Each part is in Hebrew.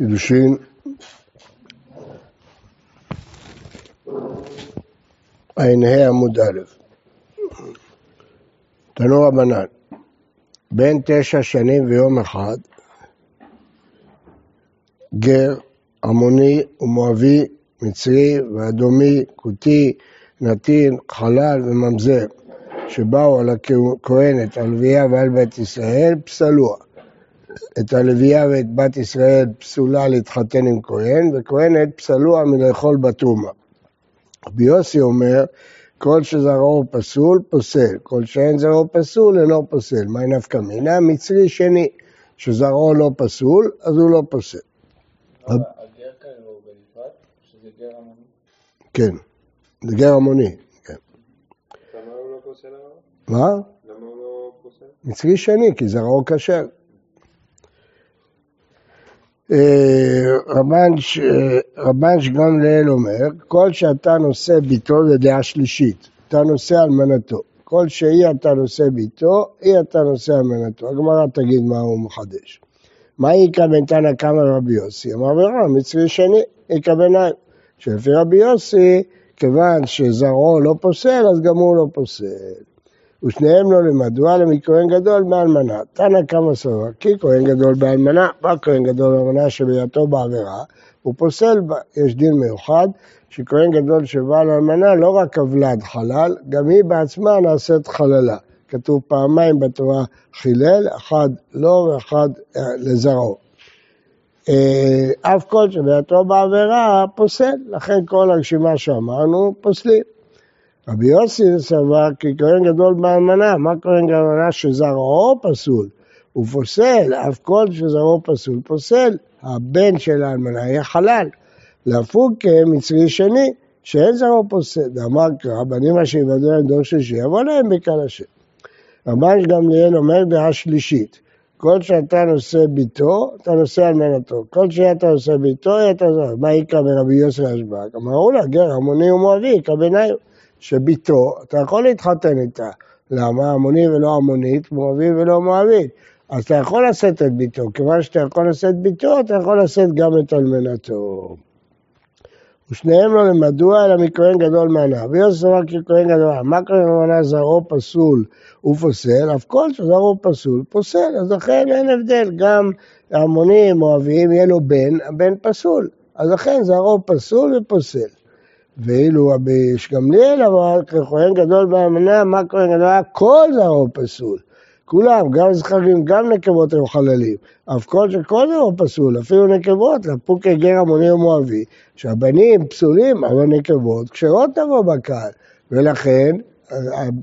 קידושין. ע"ה עמוד א', תנו רבנן, בין תשע שנים ויום אחד, גר, עמוני ומואבי, מצרי ואדומי, כותי, נתין, חלל וממזר, שבאו על הכהנת, הלוויה ועל בית ישראל, פסלוה. את הלוויה ואת בת ישראל פסולה להתחתן עם כהן, וכהנת פסלוה מלאכול בתרומה. רבי יוסי אומר, כל שזרעו פסול, פוסל, כל שאין זרעו פסול, אינו פוסל. מהי נפקא מינה? מצרי שני, שזרעו לא פסול, אז הוא לא פוסל. המוני. כן, זה גר המוני, כן. למה הוא לא פוסל? מה? למה הוא לא פוסל? מצרי שני, כי זרעו כשר. אה, רבן אה, שגמליאל אומר, כל שאתה נושא ביתו זה דעה שלישית, אתה נושא אלמנתו. כל שאי אתה נושא ביתו, אי אתה נושא אלמנתו. הגמרא תגיד מה הוא מחדש. מה איכא בין תנא קמא לרבי יוסי? אמר ורם, מצרי שני, איכא ביניים. שלפי רבי יוסי, כיוון שזרעו לא פוסל, אז גם הוא לא פוסל. ושניהם לא למדו, אלא מכהן גדול באלמנה. תנא קמא סבר, כי כהן גדול באלמנה, בא כהן גדול באלמנה שבהיותו בעבירה, הוא פוסל. יש דין מיוחד, שכהן גדול שבא לאלמנה לא רק הוולד חלל, גם היא בעצמה נעשית חללה. כתוב פעמיים בתורה חילל, אחד לו ואחד אה, לזרעו. אה, אף כל שבהיותו בעבירה פוסל, לכן כל הרשימה שאמרנו פוסלים. רבי יוסי סבר כי כהן גדול באלמנה, מה כהן גדול באלמנה שזרעו פסול? הוא פוסל, אף כל שזרעו פסול פוסל, הבן של האלמנה יהיה חלל. להפוג כמצרי שני, שאין זרעו פוסל. ואמר קרא, בנים אשר יוודאו להם דור שלישי, יבוא להם בקהל השם. רבן גמליאל אומר דעה שלישית, כל שאתה נושא ביתו, אתה נושא אלמנתו. כל שאתה נושא ביתו, אתה נושא. מה איכא ברבי יוסי אשבק? אמרו לה, גר המוני ומואבי, איכא ביניים. שביתו, אתה יכול להתחתן איתה. למה? המוני ולא המונית, מואבי ולא מואבית. אז אתה יכול לשאת את ביתו. כיוון שאתה יכול לשאת ביתו, אתה יכול לשאת גם את אלמנתו. ושניהם לא למדוע, אלא מכהן גדול מנה. ויוסף אמר כי כהן גדול. מה כהן מנה זרעו פסול ופוסל? אף כל שזרעו פסול פוסל. אז לכן אין הבדל. גם המונים, מואבים, יהיה לו בן, הבן פסול. אז לכן זרעו פסול ופוסל. ואילו רבי גמליאל אמר, כהן גדול באמנה, מה כהן גדול? כל זרעו פסול. כולם, גם זכרים, גם נקבות היו חללים. אף כל שכל זרעו פסול, אפילו נקבות, לפוקי גר המוני ומואבי, שהבנים פסולים, אבל נקבות כשרות תבוא בקהל. ולכן,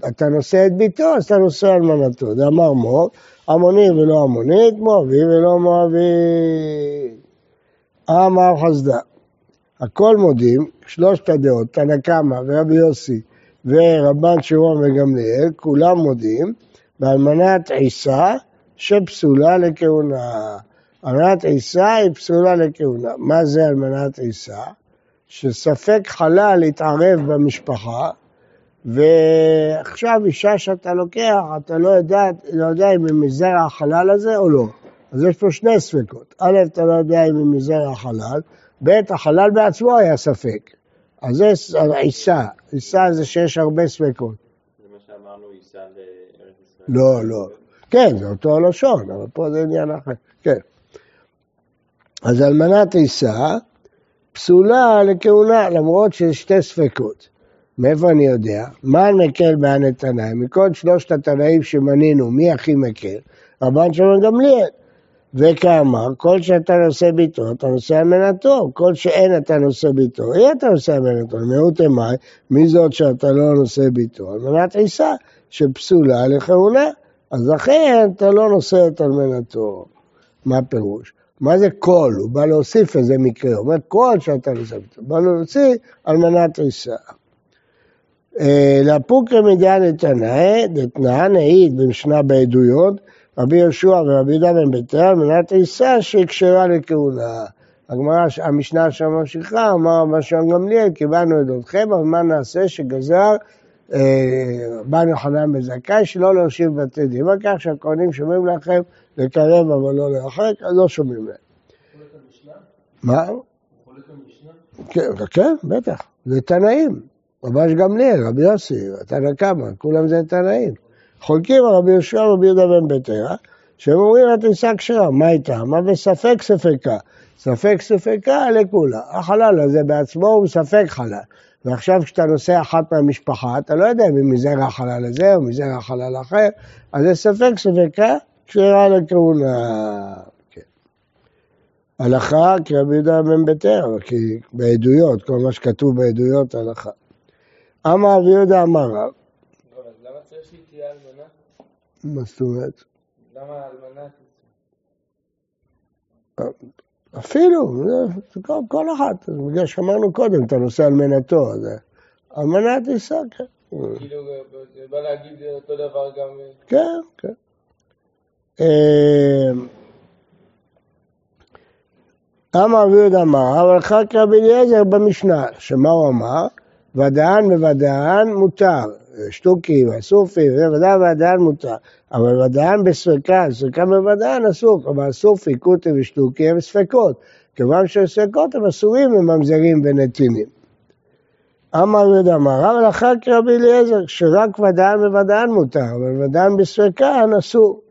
אתה נושא את ביתו, אז אתה נושא אלמנתו. אמר מור, המוני ולא המונית, מואבי ולא מואבי. אמר חסדה. הכל מודים, שלושת הדעות, תנא קמא ורבי יוסי ורבן שמעון וגמליאל, כולם מודים באלמנת עיסה שפסולה לכהונה. אלמנת עיסה היא פסולה לכהונה. מה זה אלמנת עיסה? שספק חלל התערב במשפחה, ועכשיו אישה שאתה לוקח, אתה לא יודע, לא יודע אם היא מזרע החלל הזה או לא. אז יש פה שני ספקות. א', אתה לא יודע אם היא מזרע החלל, ב', החלל בעצמו היה ספק. אז זה עיסה, עיסה זה שיש הרבה ספקות. זה מה שאמרנו, ייסע לארץ ישראל. לא, לא. כן, זה אותו לשון, אבל פה זה עניין אחר. כן. אז אלמנת עיסה פסולה לכהונה, למרות שיש שתי ספקות. מאיפה אני יודע? מה מקל בען תנאים? מכל שלושת התנאים שמנינו, מי הכי מקל? רבן שמעון גמליאל. וכאמר, כל שאתה נושא ביתו, אתה נושא אלמנתו, כל שאין אתה נושא ביתו, אי אתה נושא אלמנתו, מיעוט אמי, מי זאת שאתה לא נושא ביתו? אלמנת עיסה, שפסולה לכהונה, אז לכן אתה לא נושא את אלמנתו. מה הפירוש? מה זה כל? הוא בא להוסיף איזה מקרה, הוא אומר כל שאתה נושא ביתו, בא להוציא אלמנת עיסה. לפוקרא מדעה נתנאי, דתנאי העיד במשנה בעדויות, רבי יהושע ורבי יהודה בן ביתר, מנת עיסה שהקשרה לכהונה. הגמרא, המשנה שם ממשיכה, אמר רבי שמעון גמליאל, קיבלנו את עדותכם, אבל מה נעשה שגזר אה, בן יוחנן בן זכאי, שלא להושיב בתי דין. על כך שהכהנים שומעים לכם לקרב אבל לא לרחק, אז לא שומעים להם. מה? כן, כן, בטח, זה תנאים. רבש גמליאל, רבי יוסי, תנא קמא, כולם זה תנאים. חולקים על רבי יהושע ורבי יהודה בן ביתרה, שהם אומרים התריסה כשרה, מה איתה? מה בספק ספקה? ספק ספקה לכולה. החלל הזה בעצמו הוא ספק חלל. ועכשיו כשאתה נוסע אחת מהמשפחה, אתה לא יודע אם מזרע החלל הזה או מזרע החלל אחר, אז זה ספק ספקה כשרה לכהונה. כן. הלכה כרבי יהודה בן ביתר, כי בעדויות, כל מה שכתוב בעדויות הלכה. אמר רבי יהודה אמר רב, לא, אז למה צריך שהיא תהיה אלמנה? מה זאת אומרת? למה האלמנה? אפילו, זה כל, כל אחת, בגלל שאמרנו קודם, אתה נוסע על מנתו, אז המנה תיסע, כן. כאילו, זה בא להגיד אותו דבר גם... אה, כן, כן. אה, אמר רבי יהודה אמר, אבל חק רבי אליעזר במשנה, שמה הוא אמר? ודען בוודען מותר, שטוקי והסופי, וזה ודען ודען מותר, אבל ודען בספקה, ספקה בוודען אסור, כלומר סופי, קוטי ושטוקי הם ספקות, כיוון שספקות הם אסורים מממזרים ונתינים. אמר יהודה אמר, אבל אחר כרבי אליעזר, שרק ודען בוודען מותר, אבל ודען בספקן אסור.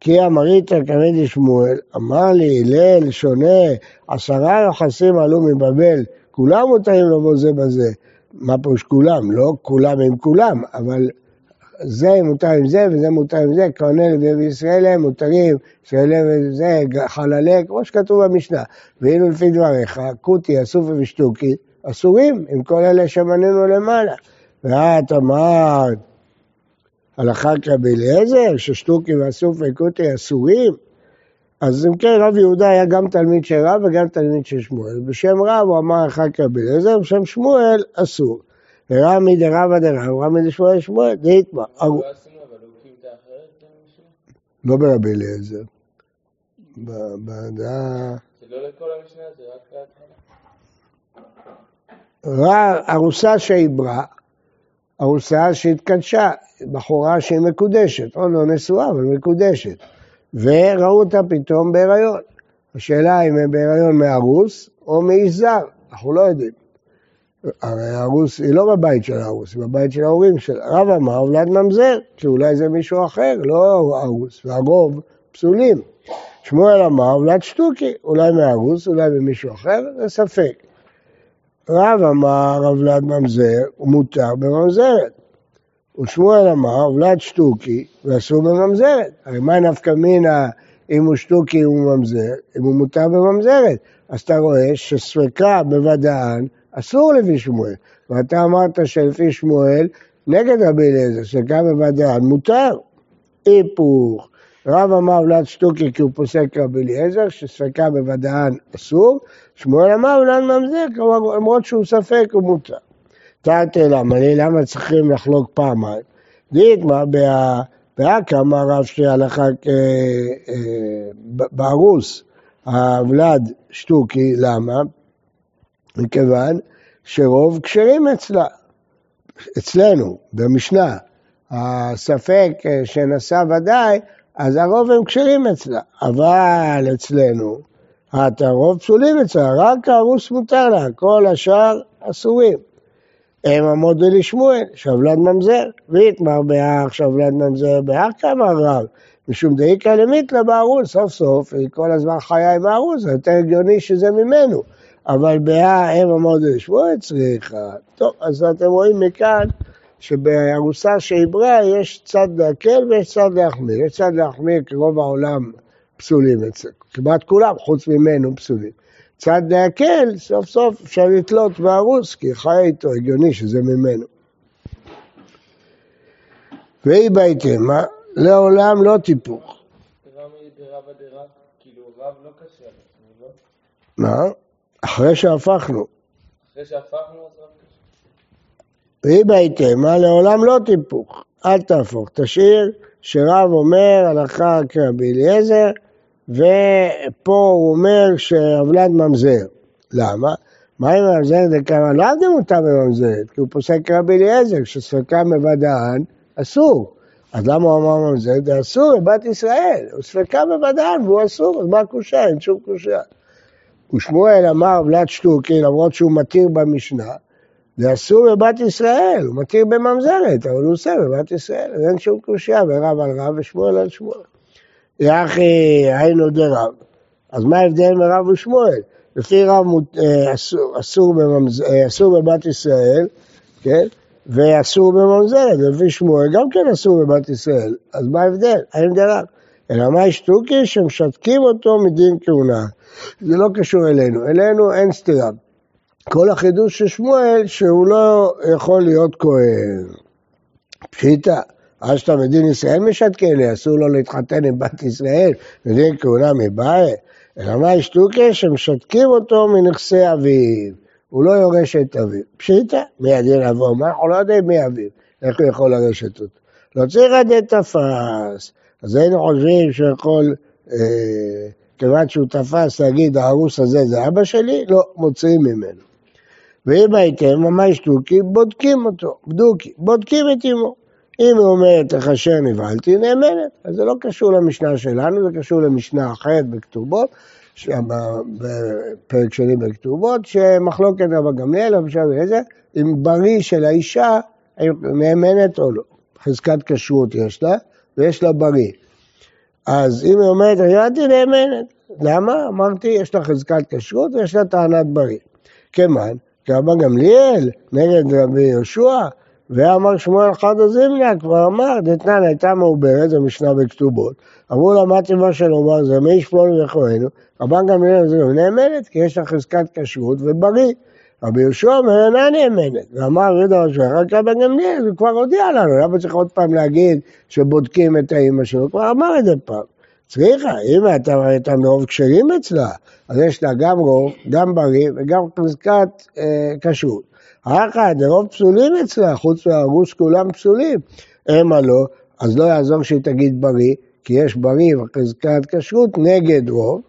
כי אמרית כבדי שמואל, אמר לי, הלל, שונה, עשרה יוחסים עלו מבבל, כולם מותרים לבוא זה בזה. מה פירוש כולם? לא כולם עם כולם, אבל זה מותר עם זה וזה מותר עם זה, כהני לוי וישראל הם מותרים, ישראל וזה, חללי, כמו שכתוב במשנה. ואילו לפי דבריך, כותי, אסופי ושטוקי, אסורים עם כל אלה שמנינו למעלה. ואת אמרת, הלכה כרבי אליעזר, ששטוקי ואסופי כותי אסורים? אז אם כן, רב יהודה היה גם תלמיד של רב וגם תלמיד של שמואל. בשם רב הוא אמר אחר כך בלעזר, בשם שמואל אסור. ורמי דרבא דרב, רמי דשמואל שמואל, דהיתמה. לא? לא ברבי אליעזר. בדעה... זה לא לכל המשנה, זה רק להתחלה. ארוסה שעיברה, ארוסה שהתקדשה, בחורה שהיא מקודשת, עוד לא נשואה, אבל מקודשת. וראו אותה פתאום בהיריון. השאלה אם הם בהיריון מארוס או מאיש זר, אנחנו לא יודעים. הרי ארוס היא לא בבית של ארוס, היא בבית של ההורים של רב אמר ולד ממזר, שאולי זה מישהו אחר, לא ארוס, והרוב פסולים. שמואל אמר ולד שטוקי, אולי מארוס, אולי ממישהו אחר, זה ספק. רב אמר רב ולד ממזר, הוא מותר בממזרת. ושמואל אמר, ולד שטוקי, ואסור בממזרת. הרי מה נפקא מינה אם הוא שטוקי הוא ממזר, אם הוא מותר בממזרת? אז אתה רואה שספקה בוודאן אסור לפי שמואל. ואתה אמרת שלפי שמואל, נגד רבי אליעזר, ספקה בוודאן מותר. היפוך. רב אמר ולד שטוקי כי הוא פוסק רבי אליעזר, שספקה בוודאן אסור. שמואל אמר ולד ממזר, למרות שהוא ספק הוא מותר. תרתי למה לי, למה צריכים לחלוק פעמיים? דיתמה באקה אמר רב שהלכה בארוס, הוולד שטוקי, למה? מכיוון שרוב כשרים אצלה, אצלנו, במשנה. הספק שנשא ודאי, אז הרוב הם כשרים אצלה, אבל אצלנו, הרוב פסולים אצלה, רק הארוס מותר לה, כל השאר אסורים. הם עמוד לשמואל, שבלד ממזר, ויתמר באח שבלד ממזר באח כמה רב, משום דאיקה למיתלה בארוס, סוף סוף היא כל הזמן חיה עם הארוס, זה יותר הגיוני שזה ממנו, אבל באה הם עמוד לשמואל צריכה. טוב, אז אתם רואים מכאן שבארוסה שעברה יש צד להקל ויש צד להחמיר, יש צד להחמיר כי רוב העולם פסולים אצלנו, כמעט כולם חוץ ממנו פסולים. צד להקל, סוף סוף אפשר לתלות והרוס, כי חי איתו, הגיוני שזה ממנו. והיא בהתאמה, לעולם לא לא? מה? אחרי שהפכנו. אחרי שהפכנו. והיא בהתאמה, לעולם לא טיפוך. אל תהפוך, תשאיר שרב אומר הלכה כרבי אליעזר, ופה הוא אומר שהבלד ממזר. למה? מה אם ממזר כמה? לא עבדים אותה בממזרת, כי הוא פוסק רבי אליעזר, שספקה בוודאן אסור. אז למה הוא אמר ממזרת? זה אסור לבת ישראל, הוא ספקה בוודאן והוא אסור, אז מה הקושה? אין שום קושה. ושמואל אמר בלת שטוקי, למרות שהוא מתיר במשנה, זה אסור בבת ישראל, הוא מתיר בממזרת, אבל הוא עושה בבת ישראל, אז אין שום קושייה ורב על רב ושמואל על שמואל. יחי היינו דרב, אז מה ההבדל מרב ושמואל? לפי רב אה, אסור, אסור, בממז... אה, אסור בבת ישראל, כן? ואסור בממזרת, לפי שמואל גם כן אסור בבת ישראל, אז מה ההבדל? אין דרב. אלא מה שטוקי שמשתקים אותו מדין כהונה. זה לא קשור אלינו, אלינו אין סתירה. כל החידוש של שמואל שהוא לא יכול להיות כהן. פשיטא, אז מדין ישראל משתקה לי, אסור לו להתחתן עם בת ישראל, מדין כהונה מבעיה. אלא מה שטוקי שמשתקים אותו מנכסי אביו. הוא לא יורש את אביו. פשיטא, מי הדין אבו? מה? אנחנו לא יודעים מי אביו, איך הוא יכול לרשת אותו. לא צריך עדי תפס. אז היינו חושבים שיכול, אה, כיוון שהוא תפס להגיד, ההרוס הזה זה אבא שלי, לא, מוציאים ממנו. ואם הייתם ממש דוקי, בודקים אותו, בדוקי, בודקים את אמו. אם היא אומרת לך אשר נבהלתי, נאמנת. אז זה לא קשור למשנה שלנו, זה קשור למשנה אחרת בכתובות, בפרק שני בכתובות, שמחלוקת רבא גמליאל, רבי אליעזר, אם בריא של האישה נאמנת או לא. חזקת כשרות יש לה, ויש לה בריא. אז אם היא אומרת, ראיתי נאמנת. למה? אמרתי, יש לה חזקת כשרות ויש לה טענת בריא. כמובן, רבא גמליאל נגד רבי יהושע, ואמר שמואל חד הזימנה, כבר אמר, דתנן הייתה מעוברת, זו משנה בכתובות. אמרו לה, מה טבעה של אומר זה, מי ישפול וכהנו? רבן גמליאל זה נאמנת, כי יש לה חזקת כשרות ובריא. רבי יהושע אומר, אינה נאמנת. ואמר יהודה ראש רק רבי גמליאל, הוא כבר הודיע לנו, למה צריך עוד פעם להגיד שבודקים את האימא שלו? כבר אמר את זה פעם. צריכה, אם אתה מרוב כשרים אצלה, אז יש לה גם רוב, גם בריא וגם חזקת אה, כשרות. האחד, רוב פסולים אצלה, חוץ מהרוס כולם פסולים. המה לא, אז לא יעזור שהיא תגיד בריא, כי יש בריא וחזקת כשרות נגד רוב.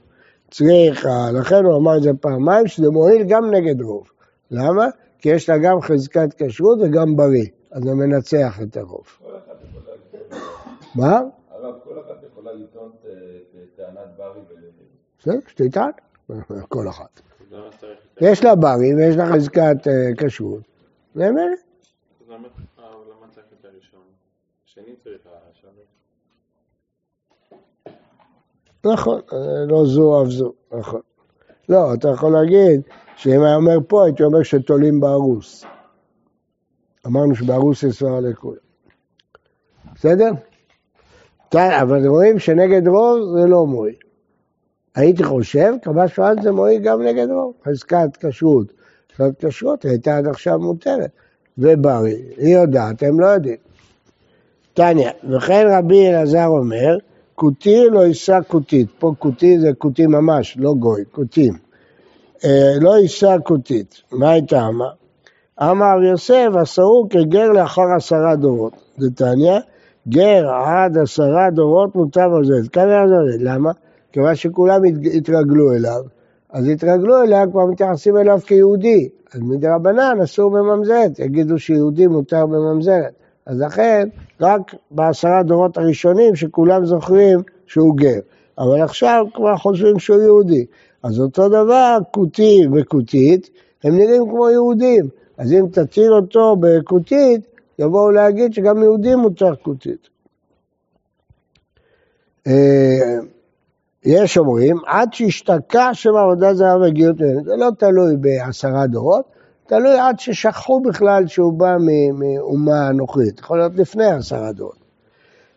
צריכה, לכן הוא אמר את זה פעמיים, שזה מועיל גם נגד רוב. למה? כי יש לה גם חזקת כשרות וגם בריא, אז זה מנצח את הרוב. מה? הרב, כל אחת יכולה לטעון טענת ברי ו... בסדר, שתטען, כל אחת. יש לה ברי ויש לה חזקת אה, כשרות? השני צריך נכון, אה, לא זו אף זו, נכון. לא, אתה יכול להגיד שאם היה אומר פה, הייתי אומר שתולים בארוס. אמרנו שבארוס יש סברה לכולם. בסדר? אבל רואים שנגד רוב זה לא מועיל. הייתי חושב, כמה שואל זה מועיל גם נגד רוב. חזקת כשרות. חזקת כשרות הייתה עד עכשיו מותרת. ובריא, היא יודעת, הם לא יודעים. תניא, וכן רבי אלעזר אומר, כותי לא יישא כותית. פה כותי זה כותי ממש, לא גוי, כותים. אה, לא יישא כותית. מה הייתה אמר? אמר יוסף, אסרו כגר לאחר עשרה דורות. דתניא, גר עד עשרה דורות מוטב על זה. כאן זה. למה? כיוון שכולם התרגלו אליו, אז התרגלו אליו, כבר מתייחסים אליו כיהודי. אז מדרבנן אסור בממזרת, יגידו שיהודי מותר בממזרת. אז לכן, רק בעשרה דורות הראשונים שכולם זוכרים שהוא גר. אבל עכשיו כבר חושבים שהוא יהודי. אז אותו דבר, כותי וכותית, הם נראים כמו יהודים. אז אם תציל אותו בכותית, יבואו להגיד שגם יהודים מותר כותית. יש אומרים, עד שהשתקע שם עבודה זרה וגיאות זה לא תלוי בעשרה דורות, תלוי עד ששכחו בכלל שהוא בא מאומה אנוכית, יכול להיות לפני עשרה דורות.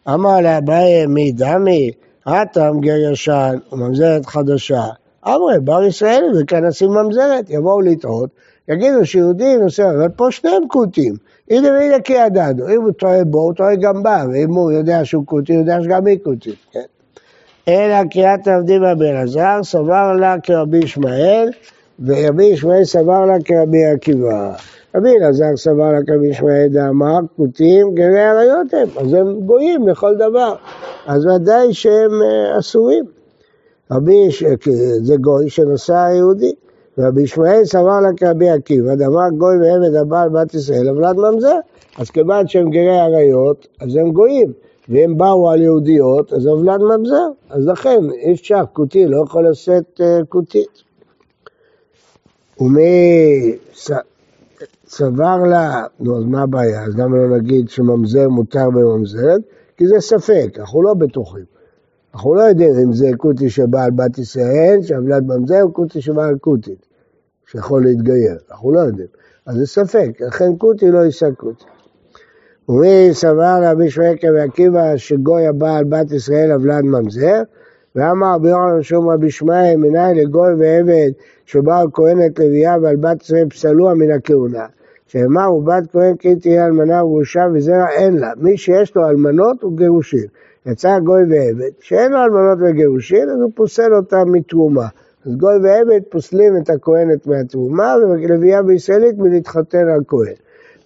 אמר לאביי מי דמי, הטם גר ישן וממזרת חדשה, אמרי בר ישראלי וכנסים ממזרת, יבואו לטעות, יגידו שיהודי נוסע, אבל פה שניהם כותים, הנה והנה כי ידענו, אם הוא טועה בו, הוא טועה גם בה, ואם הוא יודע שהוא כותי, הוא יודע שגם היא כותית, כן? אלא קריאת עבדים רבי אלעזר, סבר לה כרבי ישמעאל, ורבי ישמעאל סבר לה כרבי עקיבא. רבי אלעזר סבר לה כרבי ישמעאל דאמר, כותים גרי עריות הם, אז הם גויים לכל דבר, אז ודאי שהם אה, אסורים. רבי, זה גוי שנוסע יהודי, רבי ישמעאל סבר לה כרבי עקיבא, דאמר גוי ועבד הבעל בת ישראל, אבל ממזר. אז כיוון שהם גרי עריות, אז הם גויים. והם באו על יהודיות, אז אבלן ממזר. אז לכן אי אפשר, כותי לא יכול לשאת uh, כותית. ומי סבר לה, נו אז מה הבעיה? אז למה לא נגיד שממזר מותר בממזרת? כי זה ספק, אנחנו לא בטוחים. אנחנו לא יודעים אם זה קוטי שבא על בת ישראל, שעבלת ממזר, או קוטי שבא על קוטית, שיכול להתגייר. אנחנו לא יודעים. אז זה ספק, לכן קוטי לא יישא קוטי. ומי סבר רבי שמעון ועקיבא שגוי הבא על בת ישראל עוולת ממזר, ואמר רבי יוחנן שום רבי ישמעאל מנין לגוי ועבד שבאו כהנת לוויה ועל בת ישראל פסלוה מן הכהונה. שאמר ובת כהן כי תהיה אלמנה וגרושה וזרע אין לה. מי שיש לו אלמנות הוא גירושין. יצא גוי ועבד, שאין לו אלמנות וגירושין, אז הוא פוסל אותם מתרומה. אז גוי ועבד פוסלים את הכהנת מהתרומה, ולוויה בישראלית מלהתחתן על כהן.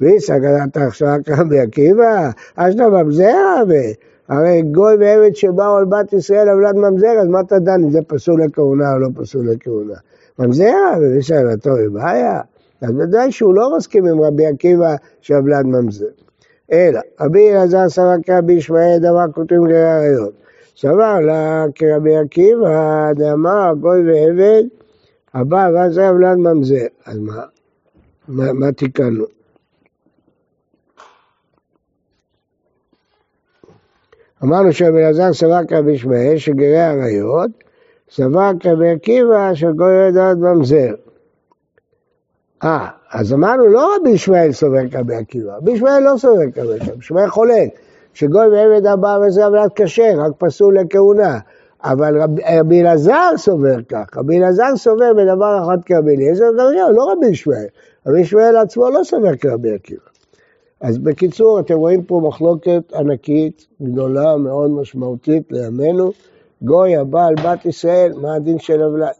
ואיסא גדלת עכשיו כרבי עקיבא, אשתא ממזרע הרי גוי ועבד שבאו על בת ישראל עוולת ממזר, אז מה אתה דן אם זה פסול לכהונה או לא פסול לכהונה? ממזרע, ושאלתו היא בעיה. אז ודאי שהוא לא מסכים עם רבי עקיבא שעוולת ממזר. אלא, רבי אלעזר סבר כרבי ישמעאל דבר כותבים לראיות. סבר לה כרבי עקיבא, דאמר גוי ועבד, הבא ואז עוולת ממזר. אז מה? מה, מה תיקנו? אמרנו שרבי אלעזר סבר כרבי ישמעאל שגרי עריות, סבר כרבי עקיבא שגוי לדעת ממזר. אה, אז אמרנו לא רבי ישמעאל סובר כרבי עקיבא, רבי ישמעאל לא סובר כרבי עקיבא, ישמעאל חולק, שגוי ועבד הבא וזה עבודת כשר, רק פסול לכהונה. אבל רבי אלעזר סובר כך, רבי אלעזר סובר בדבר אחד כרבי אליעזר, לא רבי ישמעאל, רבי ישמעאל עצמו לא סובר כרבי עקיבא. אז בקיצור, אתם רואים פה מחלוקת ענקית, גדולה, מאוד משמעותית לימינו. גוי הבא על בת ישראל, מה הדין של אבלד?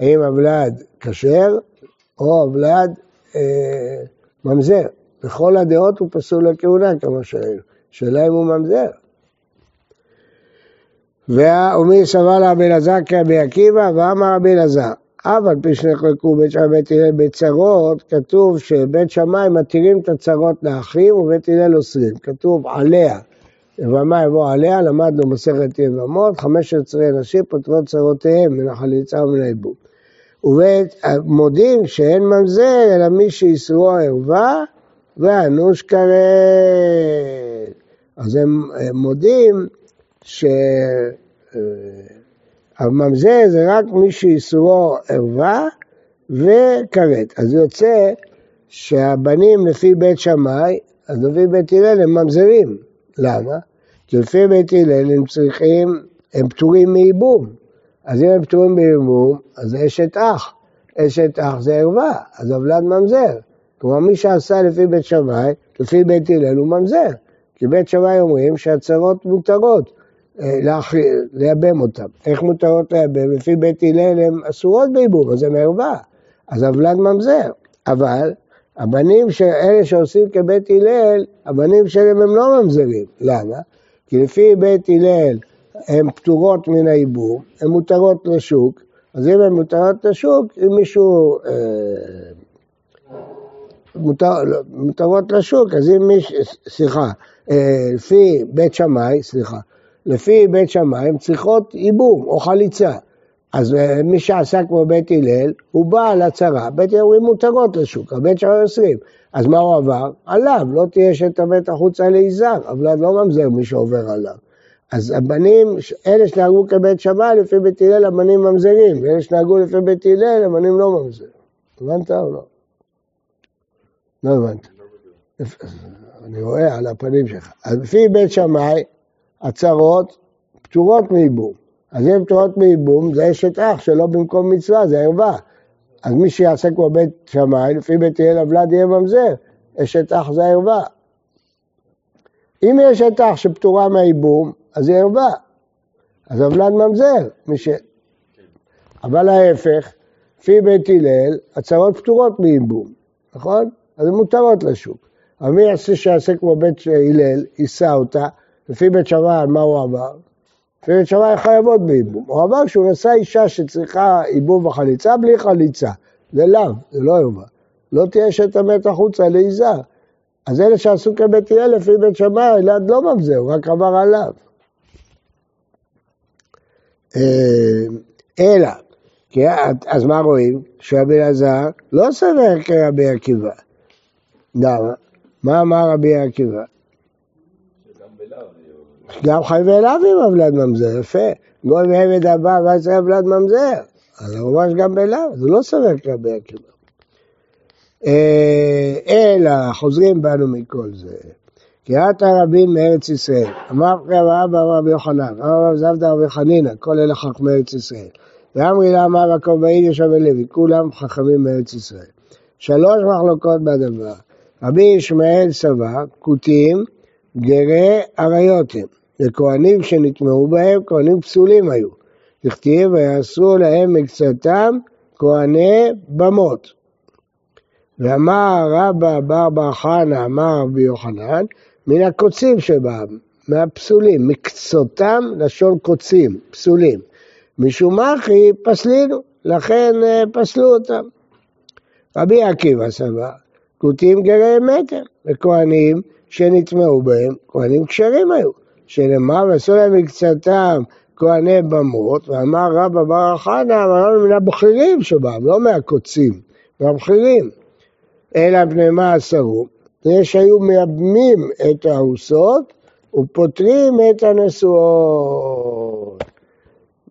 האם אבלד כשר או אבלד אה, ממזר? בכל הדעות הוא פסול לכהונה, כמו שראינו. שאלה אם הוא ממזר. ומי סבל רבי אלעזר כרבי עקיבא, ואמר רבי אלעזר, אף על פי שנחלקו בית שמאי ובית הלל בצרות, כתוב שבית שמאי מתירים את הצרות לאחים ובית הלל אוסרים. כתוב עליה, יבמה יבוא עליה, למדנו מסכת יבמות, 15 נשים פותרות צרותיהם מן החליצה ומן העיבוד. ובית מודים שאין ממזר, אלא מי שישרו ערווה ואנוש כרת. אז הם מודים ש... הממזר זה רק מי שאיסורו ערווה וכרת. אז יוצא שהבנים לפי בית שמאי, אז לפי בית הלל הם ממזרים. למה? כי לפי בית הלל הם צריכים, הם פטורים מייבום. אז אם הם פטורים מייבום, אז זה אשת אח. אשת אח זה ערווה, אז הוולד ממזר. כלומר, מי שעשה לפי בית שמאי, לפי בית הלל הוא ממזר. כי בית שמאי אומרים שהצרות מותרות. אה, לייבם אותם. איך מותרות לייבם? לפי בית הלל הן אסורות בייבום, אז הן ערווה. אז הוולד ממזר. אבל הבנים, של אלה שעושים כבית הלל, הבנים שלהם הם לא ממזרים. למה? כי לפי בית הלל הן פטורות מן הייבום, הן מותרות לשוק, אז אם הן מותרות לשוק, אם מישהו... אה, מותר, מותרות לשוק, אז אם מישהו, סליחה, אה, לפי בית שמאי, סליחה, לפי בית שמאי הן צריכות ייבום או חליצה. אז אה, מי שעשה כמו בית הלל, הוא בא לצרה, בית הלל אומרים מותרות לשוק, הבית שמאי אוסרים. אז מה הוא עבר? עליו, לא תהיה שתמת החוצה ליזהר, אבל לא ממזר מי שעובר עליו. אז הבנים, אלה שנהגו כבית שמאי, לפי בית הלל הבנים ממזרים, ואלה שנהגו לפי בית הלל, הבנים לא ממזרים. הבנת או לא? לא הבנת. אני רואה על הפנים שלך. אז לפי בית שמאי, הצרות פטורות מייבום. אז אם פטורות מייבום, זה אשת אח שלא במקום מצווה, זה ערווה. אז מי שיעשה כמו בית שמאי, לפי בית הלל אבלד יהיה ממזר, אשת אח זה ערווה. אם יש אשת אח שפטורה מהייבום, אז היא ערווה. אז אבלד ממזר. ש... אבל ההפך, לפי בית הלל, הצרות פטורות מייבום, נכון? אז הן מותרות לשוק. אבל מי יעשה שיעשה כמו בית הלל, יישא אותה, לפי בית שמאי, מה הוא עבר? לפי בית שמאי חייבות בייבום. הוא עבר שהוא נשא אישה שצריכה ייבום וחליצה בלי חליצה. זה לאו, זה לא יובא. לא תהיה שתמת החוצה ליזהר. אז אלה שעשו כבית הלל לפי בית שמאי, אלעד לא ממזר, הוא רק עבר עליו. אה, אלא, אז מה רואים? שרבי אלעזר לא סובר כרבי עקיבא. למה? מה אמר רבי עקיבא? גם חי ואליו עם אבלד ממזר, יפה. גוי מעבד הבא ואז אבלד ממזר. אז הוא ממש גם בלאו, זה לא סובר כרבי עקיבא. אה, אלא חוזרים בנו מכל זה. קריאת הרבים מארץ ישראל. אמר רב אבא רבי יוחנן, אמר רב זבדה רבי חנינא, כל אלה חכמי ארץ ישראל. ואמרי לה אמר הכובעי יושב לוי, כולם חכמים מארץ ישראל. שלוש מחלוקות בדבר. רבי ישמעאל סבר, כותים, גרי עריות הם. וכהנים שנטמעו בהם, כהנים פסולים היו. הכתיב ויעשו להם מקצתם כהני במות. ואמר רבא בר בר חנא, אמר רבי יוחנן, מן הקוצים שבם, מהפסולים, מקצותם לשון קוצים, פסולים. משום אחי פסלינו, לכן אה, פסלו אותם. רבי עקיבא סבר, כותים גרי מטר, וכהנים שנטמעו בהם, כהנים כשרים היו, שנאמר ועשו להם מקצתם כהני במות, ואמר רבא בר חנא, אמרנו מן הבכירים שבם, לא מהקוצים, מהבכירים. אלא בני מה עשרו? זה שהיו מייבמים את הארוסות ופוטרים את הנשואות.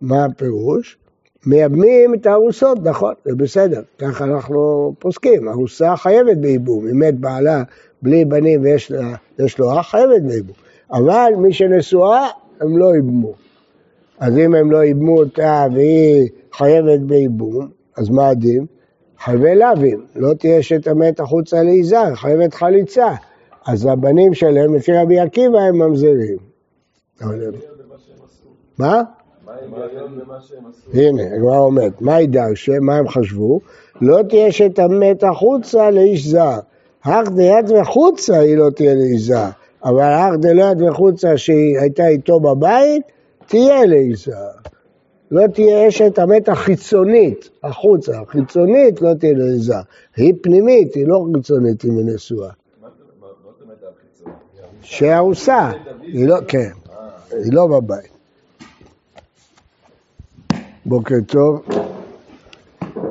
מה הפירוש? מייבמים את הארוסות, נכון, זה בסדר, ככה אנחנו פוסקים, ארוסה חייבת בייבום, אם מת בעלה בלי בנים ויש לו אח, חייבת בייבום, אבל מי שנשואה, הם לא ייבמו. אז אם הם לא ייבמו אותה והיא חייבת בייבום, אז מה הדין? חייבי לאווין, לא תהיה אשת המת החוצה לאיש זר, חייבת חליצה. אז הבנים שלהם, לפי רבי עקיבא, הם ממזרים. מה? הנה, הגמרא אומרת, מה ידרשה, מה הם חשבו? לא תהיה שתמת החוצה לאיש זר. אך דיד וחוצה היא לא תהיה לאיש זר. אבל אך דליד וחוצה שהיא הייתה איתו בבית, תהיה לאיש זר. לא תהיה אשת המת החיצונית, החוצה, החיצונית לא תהיה לעיזה. היא פנימית, היא לא חיצונית, היא מנשואה. שארוסה, היא לא, כן, היא לא בבית. בוקר טוב.